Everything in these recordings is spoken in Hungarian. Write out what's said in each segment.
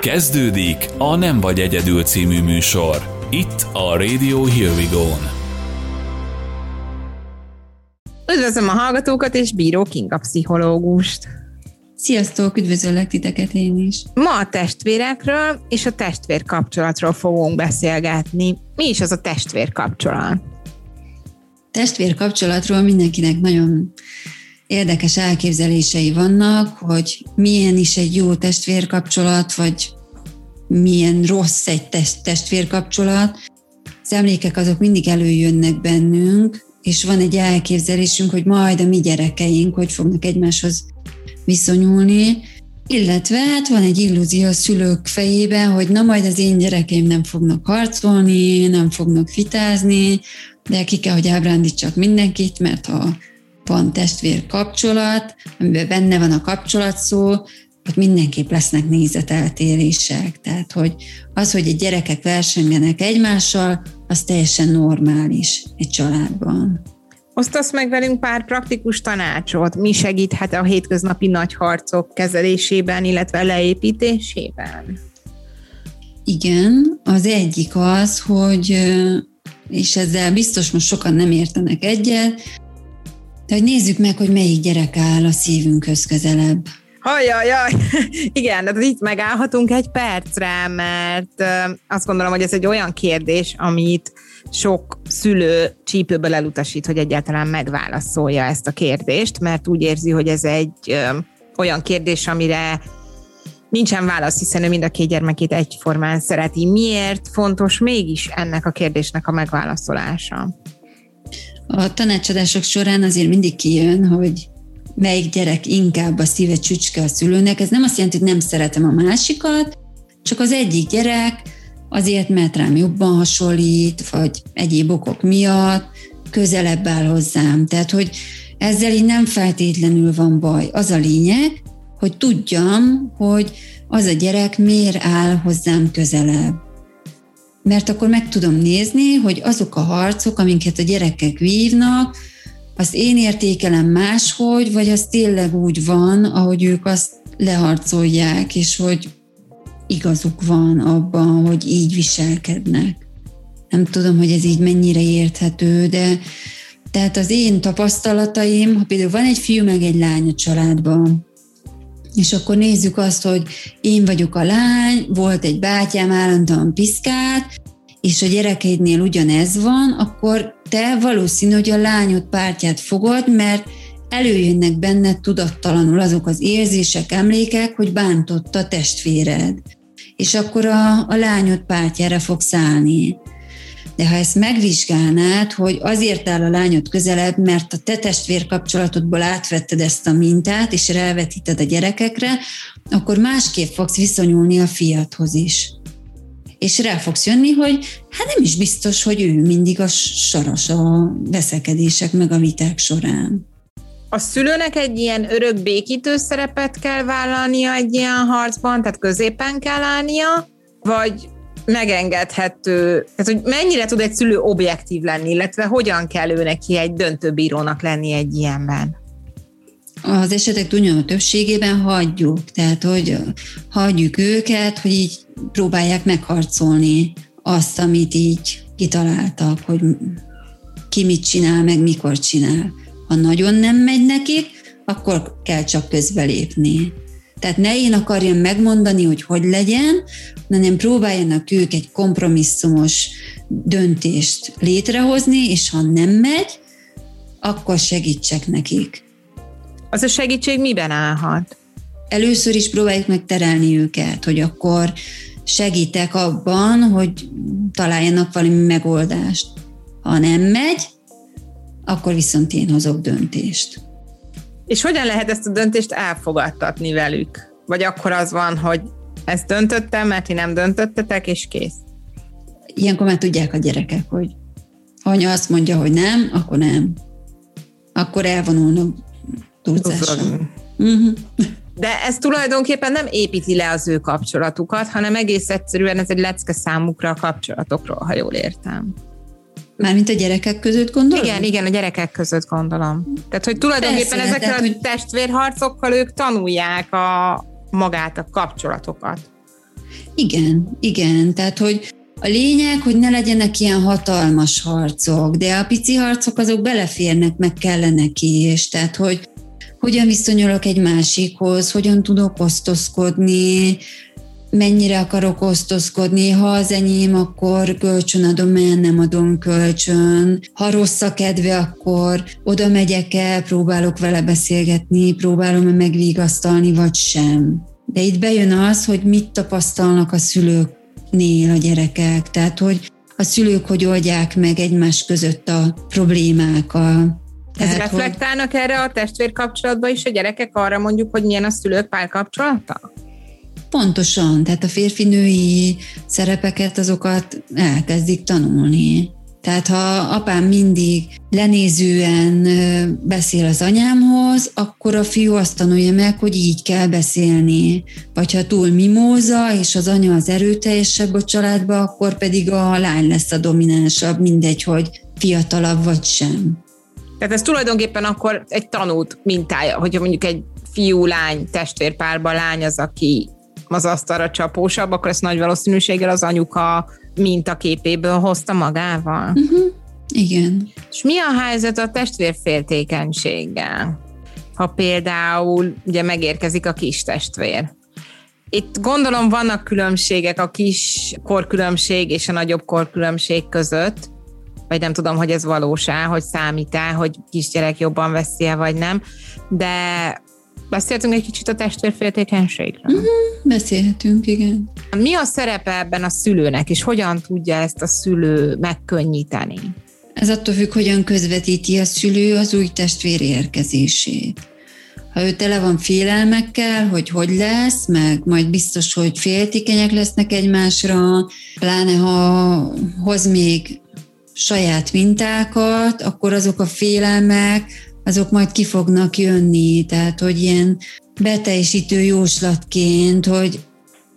Kezdődik a Nem vagy egyedül című műsor. Itt a Radio Here We Go-n. Üdvözlöm a hallgatókat, és Bíró Kinga pszichológust. Sziasztok, üdvözöllek titeket én is. Ma a testvérekről és a testvér kapcsolatról fogunk beszélgetni. Mi is az a testvér kapcsolat? Testvér kapcsolatról mindenkinek nagyon érdekes elképzelései vannak, hogy milyen is egy jó testvérkapcsolat, vagy milyen rossz egy test- testvérkapcsolat. Az emlékek azok mindig előjönnek bennünk, és van egy elképzelésünk, hogy majd a mi gyerekeink hogy fognak egymáshoz viszonyulni, illetve hát van egy illúzió a szülők fejében, hogy na majd az én gyerekeim nem fognak harcolni, nem fognak fitázni, de ki kell, hogy ábrándítsak mindenkit, mert ha van testvér kapcsolat, amiben benne van a kapcsolat szó, ott mindenképp lesznek nézeteltérések. Tehát, hogy az, hogy egy gyerekek versengenek egymással, az teljesen normális egy családban. Osztasz meg velünk pár praktikus tanácsot, mi segíthet a hétköznapi nagy harcok kezelésében, illetve leépítésében? Igen, az egyik az, hogy, és ezzel biztos most sokan nem értenek egyet, de hogy nézzük meg, hogy melyik gyerek áll a szívünkhöz közelebb. Ajajaj, igen, de itt megállhatunk egy percre, mert azt gondolom, hogy ez egy olyan kérdés, amit sok szülő csípőből elutasít, hogy egyáltalán megválaszolja ezt a kérdést, mert úgy érzi, hogy ez egy olyan kérdés, amire nincsen válasz, hiszen ő mind a két gyermekét egyformán szereti. Miért fontos mégis ennek a kérdésnek a megválaszolása? A tanácsadások során azért mindig kijön, hogy melyik gyerek inkább a szíve csücske a szülőnek. Ez nem azt jelenti, hogy nem szeretem a másikat, csak az egyik gyerek azért, mert rám jobban hasonlít, vagy egyéb okok miatt közelebb áll hozzám. Tehát, hogy ezzel így nem feltétlenül van baj. Az a lényeg, hogy tudjam, hogy az a gyerek miért áll hozzám közelebb mert akkor meg tudom nézni, hogy azok a harcok, amiket a gyerekek vívnak, azt én értékelem máshogy, vagy az tényleg úgy van, ahogy ők azt leharcolják, és hogy igazuk van abban, hogy így viselkednek. Nem tudom, hogy ez így mennyire érthető, de tehát az én tapasztalataim, ha például van egy fiú meg egy lány a családban, és akkor nézzük azt, hogy én vagyok a lány, volt egy bátyám, állandóan piszkát, és a gyerekeidnél ugyanez van, akkor te valószínű, hogy a lányod pártját fogod, mert előjönnek benne tudattalanul azok az érzések, emlékek, hogy bántott a testvéred. És akkor a, a lányod pártjára fog szállni. De ha ezt megvizsgálnád, hogy azért áll a lányod közelebb, mert a te testvér kapcsolatodból átvetted ezt a mintát, és rávetíted a gyerekekre, akkor másképp fogsz viszonyulni a fiathoz is. És rá fogsz jönni, hogy hát nem is biztos, hogy ő mindig a saras a veszekedések meg a viták során. A szülőnek egy ilyen örök békítő szerepet kell vállalnia egy ilyen harcban, tehát középen kell állnia, vagy megengedhető, tehát hogy mennyire tud egy szülő objektív lenni, illetve hogyan kell ő neki egy döntőbírónak lenni egy ilyenben? Az esetek túlnyomó többségében hagyjuk, tehát hogy hagyjuk őket, hogy így próbálják megharcolni azt, amit így kitaláltak, hogy ki mit csinál, meg mikor csinál. Ha nagyon nem megy nekik, akkor kell csak közbelépni. Tehát ne én akarjam megmondani, hogy hogy legyen, hanem próbáljanak ők egy kompromisszumos döntést létrehozni, és ha nem megy, akkor segítsek nekik. Az a segítség miben állhat? Először is próbáljuk meg terelni őket, hogy akkor segítek abban, hogy találjanak valami megoldást. Ha nem megy, akkor viszont én hozok döntést. És hogyan lehet ezt a döntést elfogadtatni velük? Vagy akkor az van, hogy ezt döntöttem, mert ti nem döntöttetek, és kész? Ilyenkor már tudják a gyerekek, hogy ha anya azt mondja, hogy nem, akkor nem. Akkor elvonulnak turzásra. Uh-huh. De ez tulajdonképpen nem építi le az ő kapcsolatukat, hanem egész egyszerűen ez egy lecke számukra a kapcsolatokról, ha jól értem. Mármint a gyerekek között gondolom? Igen, igen, a gyerekek között gondolom. Tehát, hogy tulajdonképpen Persze, ezekkel tehát, a hogy... testvérharcokkal ők tanulják a magát, a kapcsolatokat. Igen, igen. Tehát, hogy a lényeg, hogy ne legyenek ilyen hatalmas harcok, de a pici harcok azok beleférnek, meg kellene ki, és tehát, hogy hogyan viszonyulok egy másikhoz, hogyan tudok osztozkodni, mennyire akarok osztozkodni, ha az enyém, akkor kölcsön adom el, nem adom kölcsön. Ha rossz a kedve, akkor oda megyek el, próbálok vele beszélgetni, próbálom-e megvigasztalni, vagy sem. De itt bejön az, hogy mit tapasztalnak a szülőknél a gyerekek, tehát hogy a szülők hogy oldják meg egymás között a problémákat. Ez reflektálnak hogy... erre a testvér kapcsolatban is a gyerekek arra mondjuk, hogy milyen a szülők párkapcsolata? Pontosan, tehát a férfinői szerepeket azokat elkezdik tanulni. Tehát ha apám mindig lenézően beszél az anyámhoz, akkor a fiú azt tanulja meg, hogy így kell beszélni. Vagy ha túl mimóza, és az anya az erőteljesebb a családba, akkor pedig a lány lesz a dominánsabb, mindegy, hogy fiatalabb vagy sem. Tehát ez tulajdonképpen akkor egy tanult mintája, hogyha mondjuk egy fiú-lány testvérpárban lány az, aki az asztalra csapósabb, akkor ezt nagy valószínűséggel az anyuka mintaképéből hozta magával. Uh-huh. Igen. És mi a helyzet a testvérféltékenységgel? Ha például ugye megérkezik a kis testvér. Itt gondolom vannak különbségek a kis korkülönbség és a nagyobb korkülönbség között, vagy nem tudom, hogy ez valósá, hogy számít-e, hogy kisgyerek jobban veszi -e, vagy nem, de Beszéltünk egy kicsit a testvérféltékenységről? Uh-huh, beszélhetünk, igen. Mi a szerepe ebben a szülőnek, és hogyan tudja ezt a szülő megkönnyíteni? Ez attól függ, hogyan közvetíti a szülő az új testvér érkezését. Ha ő tele van félelmekkel, hogy hogy lesz, meg majd biztos, hogy féltékenyek lesznek egymásra, pláne ha hoz még saját mintákat, akkor azok a félelmek azok majd ki fognak jönni, tehát hogy ilyen beteljesítő jóslatként, hogy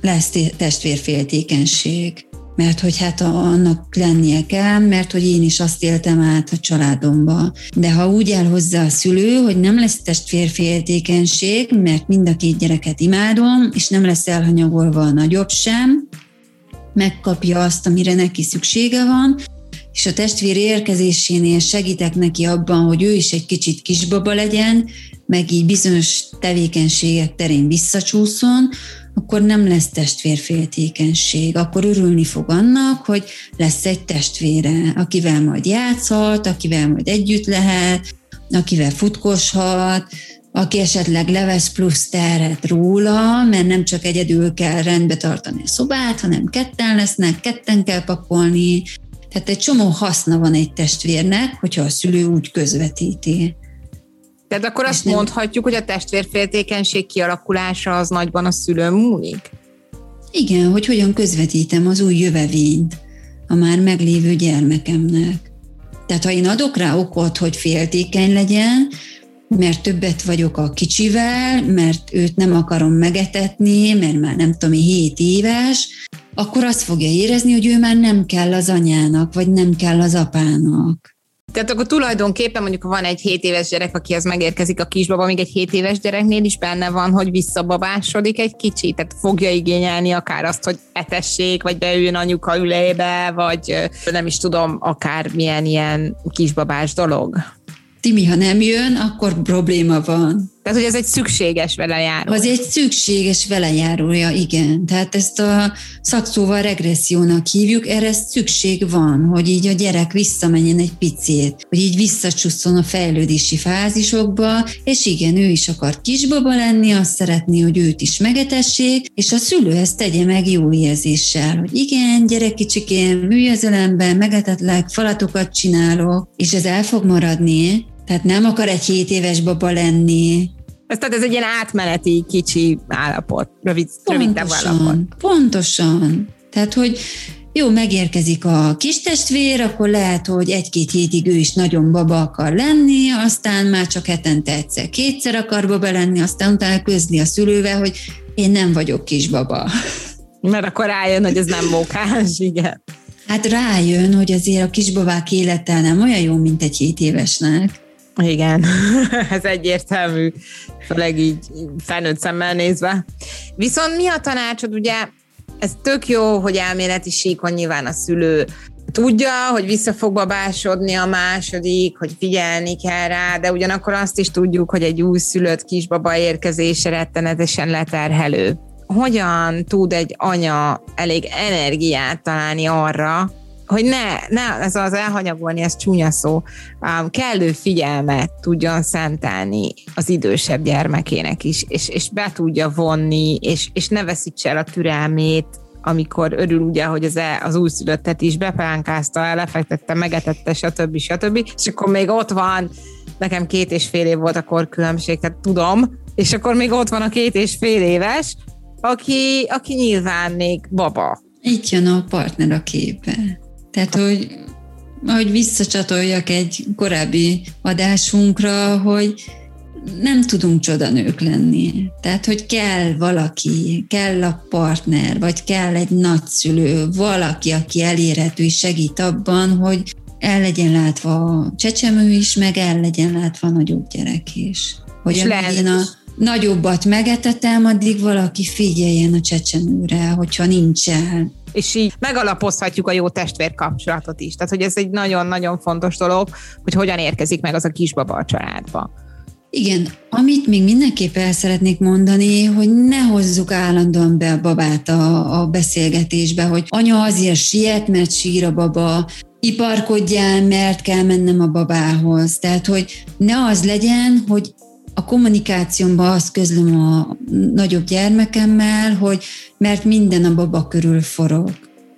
lesz testvérféltékenység. Mert hogy hát annak lennie kell, mert hogy én is azt éltem át a családomba. De ha úgy áll hozzá a szülő, hogy nem lesz testvérféltékenység, mert mind a két gyereket imádom, és nem lesz elhanyagolva a nagyobb sem, megkapja azt, amire neki szüksége van, és a testvér érkezésénél segítek neki abban, hogy ő is egy kicsit kisbaba legyen, meg így bizonyos tevékenységek terén visszacsúszon, akkor nem lesz testvérféltékenység. Akkor örülni fog annak, hogy lesz egy testvére, akivel majd játszhat, akivel majd együtt lehet, akivel futkoshat, aki esetleg levesz plusz terhet róla, mert nem csak egyedül kell rendbe tartani a szobát, hanem ketten lesznek, ketten kell pakolni, tehát egy csomó haszna van egy testvérnek, hogyha a szülő úgy közvetíti. Tehát akkor azt nem... mondhatjuk, hogy a testvérféltékenység kialakulása az nagyban a szülő múlik? Igen, hogy hogyan közvetítem az új jövevényt a már meglévő gyermekemnek. Tehát ha én adok rá okot, hogy féltékeny legyen, mert többet vagyok a kicsivel, mert őt nem akarom megetetni, mert már nem tudom, 7 éves, akkor azt fogja érezni, hogy ő már nem kell az anyának, vagy nem kell az apának. Tehát akkor tulajdonképpen mondjuk van egy 7 éves gyerek, akihez megérkezik a kisbaba, még egy 7 éves gyereknél is benne van, hogy visszababásodik egy kicsit, tehát fogja igényelni akár azt, hogy etessék, vagy beüljön anyuka ülébe, vagy nem is tudom, akár milyen ilyen kisbabás dolog. Timi, ha nem jön, akkor probléma van. Tehát, hogy ez egy szükséges velejáró. Az egy szükséges velejárója, igen. Tehát ezt a szakszóval regressziónak hívjuk, erre szükség van, hogy így a gyerek visszamenjen egy picit, hogy így visszacsusszon a fejlődési fázisokba, és igen, ő is akar kisbaba lenni, azt szeretné, hogy őt is megetessék, és a szülő ezt tegye meg jó érzéssel, hogy igen, gyerek kicsikém, műjezelemben, megetetlek, falatokat csinálok, és ez el fog maradni, tehát nem akar egy 7 éves baba lenni. Ez, tehát ez egy ilyen átmeneti kicsi állapot, rövid, rövid állapot. Pontosan. Tehát, hogy jó, megérkezik a kis testvér, akkor lehet, hogy egy-két hétig ő is nagyon baba akar lenni, aztán már csak hetente egyszer, kétszer akar baba lenni, aztán utána közli a szülővel, hogy én nem vagyok kisbaba. Mert akkor rájön, hogy ez nem mókás, igen. Hát rájön, hogy azért a kisbabák élete nem olyan jó, mint egy hét évesnek. Igen, ez egyértelmű, főleg így felnőtt szemmel nézve. Viszont mi a tanácsod, ugye ez tök jó, hogy elméleti síkon nyilván a szülő tudja, hogy vissza fog babásodni a második, hogy figyelni kell rá, de ugyanakkor azt is tudjuk, hogy egy újszülött kisbaba érkezése rettenetesen leterhelő. Hogyan tud egy anya elég energiát találni arra, hogy ne, ne ez az elhanyagolni, ez csúnya szó, um, kellő figyelmet tudjon szentelni az idősebb gyermekének is, és, és be tudja vonni, és, és ne veszítse el a türelmét, amikor örül ugye, hogy az, e, az újszülöttet is bepánkázta, lefektette, megetette, stb. stb. És akkor még ott van, nekem két és fél év volt a korkülönbség, tehát tudom, és akkor még ott van a két és fél éves, aki, aki nyilván még baba. Itt jön a partner a képe. Tehát, hogy ahogy visszacsatoljak egy korábbi adásunkra, hogy nem tudunk csodanők lenni. Tehát, hogy kell valaki, kell a partner, vagy kell egy nagyszülő, valaki, aki elérhető és segít abban, hogy el legyen látva a csecsemő is, meg el legyen látva a nagyobb gyerek is. Hogy én a nagyobbat megetetem, addig valaki figyeljen a csecsemőre, hogyha nincsen és így megalapozhatjuk a jó testvér kapcsolatot is. Tehát, hogy ez egy nagyon-nagyon fontos dolog, hogy hogyan érkezik meg az a kisbaba a családba. Igen, amit még mindenképp el szeretnék mondani, hogy ne hozzuk állandóan be a babát a, a beszélgetésbe, hogy anya azért siet, mert sír a baba, iparkodjál, mert kell mennem a babához. Tehát, hogy ne az legyen, hogy a kommunikációmban azt közlöm a nagyobb gyermekemmel, hogy mert minden a baba körül forog.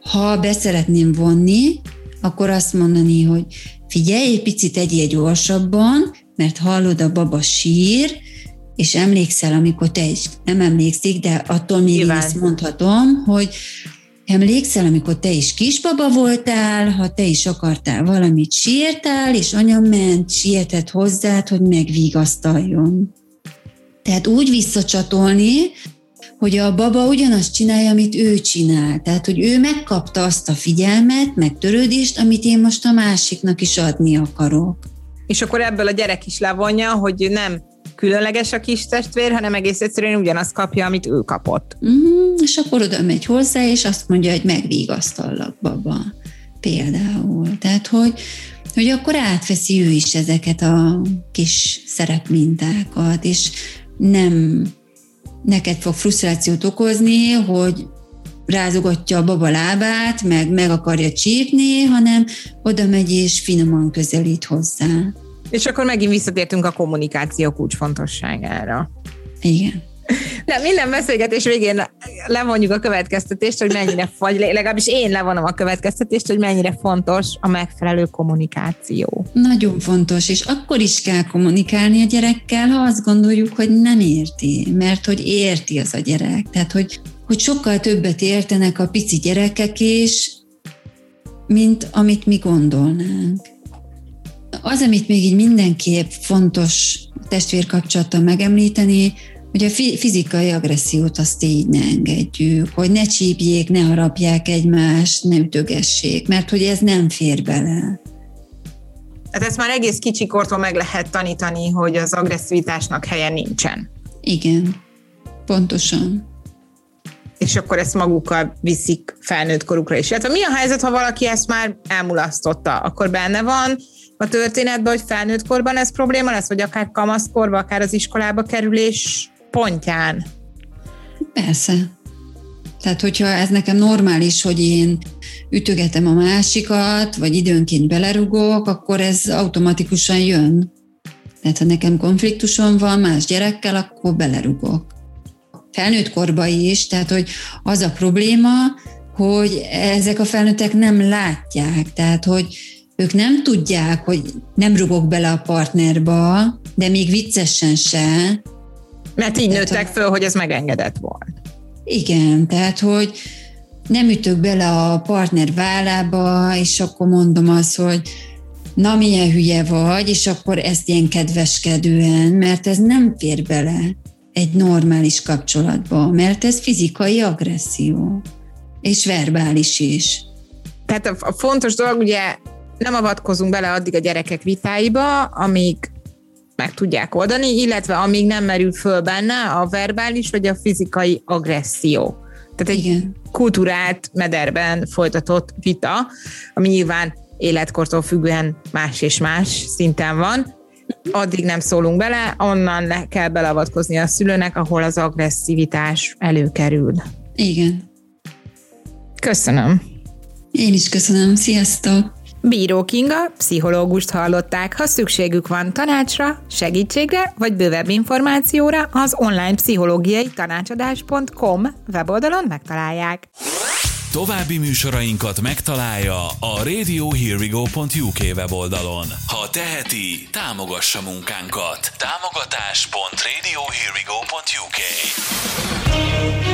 Ha beszeretném vonni, akkor azt mondani, hogy figyelj, egy picit egyél gyorsabban, mert hallod a baba sír, és emlékszel, amikor te is nem emlékszik, de attól még én ezt mondhatom, hogy emlékszel, amikor te is kisbaba voltál, ha te is akartál valamit, sírtál, és anya ment, sietett hozzád, hogy megvigasztaljon. Tehát úgy visszacsatolni, hogy a baba ugyanazt csinálja, amit ő csinál. Tehát, hogy ő megkapta azt a figyelmet, meg törődést, amit én most a másiknak is adni akarok. És akkor ebből a gyerek is levonja, hogy nem különleges a kis testvér, hanem egész egyszerűen ugyanazt kapja, amit ő kapott. Mm, és akkor oda megy hozzá, és azt mondja, hogy megvigasztallak, baba. Például. Tehát, hogy, hogy akkor átveszi ő is ezeket a kis szerepmintákat, és nem neked fog frusztrációt okozni, hogy rázogatja a baba lábát, meg meg akarja csípni, hanem oda megy és finoman közelít hozzá. És akkor megint visszatértünk a kommunikáció kulcsfontosságára. Igen. De minden beszélgetés végén levonjuk a következtetést, hogy mennyire, vagy legalábbis én levonom a következtetést, hogy mennyire fontos a megfelelő kommunikáció. Nagyon fontos, és akkor is kell kommunikálni a gyerekkel, ha azt gondoljuk, hogy nem érti, mert hogy érti az a gyerek. Tehát, hogy, hogy sokkal többet értenek a pici gyerekek is, mint amit mi gondolnánk. Az, amit még így mindenképp fontos testvérkapcsolattal megemlíteni, hogy a fizikai agressziót azt így ne engedjük, hogy ne csípjék, ne harapják egymást, ne ütögessék, mert hogy ez nem fér bele. Hát ezt már egész kicsikortól meg lehet tanítani, hogy az agresszivitásnak helye nincsen. Igen, pontosan. És akkor ezt magukkal viszik felnőtt korukra is. Hát mi a helyzet, ha valaki ezt már elmulasztotta? Akkor benne van a történetben, hogy felnőtt korban ez probléma lesz, vagy akár kamaszkorban, akár az iskolába kerülés pontján? Persze. Tehát, hogyha ez nekem normális, hogy én ütögetem a másikat, vagy időnként belerugok, akkor ez automatikusan jön. Tehát, ha nekem konfliktusom van más gyerekkel, akkor belerugok. Felnőtt korban is, tehát, hogy az a probléma, hogy ezek a felnőttek nem látják, tehát, hogy ők nem tudják, hogy nem rugok bele a partnerba, de még viccesen se, mert így tehát, nőttek föl, hogy ez megengedett volt. Igen, tehát hogy nem ütök bele a partner vállába, és akkor mondom azt, hogy na milyen hülye vagy, és akkor ezt ilyen kedveskedően, mert ez nem fér bele egy normális kapcsolatba, mert ez fizikai agresszió, és verbális is. Tehát a fontos dolog, ugye nem avatkozunk bele addig a gyerekek vitáiba, amíg meg tudják oldani, illetve amíg nem merül föl benne a verbális vagy a fizikai agresszió. Tehát egy Igen. kultúrált mederben folytatott vita, ami nyilván életkortól függően más és más szinten van, addig nem szólunk bele, onnan le kell belavatkozni a szülőnek, ahol az agresszivitás előkerül. Igen. Köszönöm. Én is köszönöm. Sziasztok! Bíró Kinga, pszichológust hallották. Ha szükségük van tanácsra, segítségre vagy bővebb információra, az online pszichológiai tanácsadás.com weboldalon megtalálják. További műsorainkat megtalálja a radiohearwego.uk weboldalon. Ha teheti, támogassa munkánkat. Támogatás.radiohearwego.uk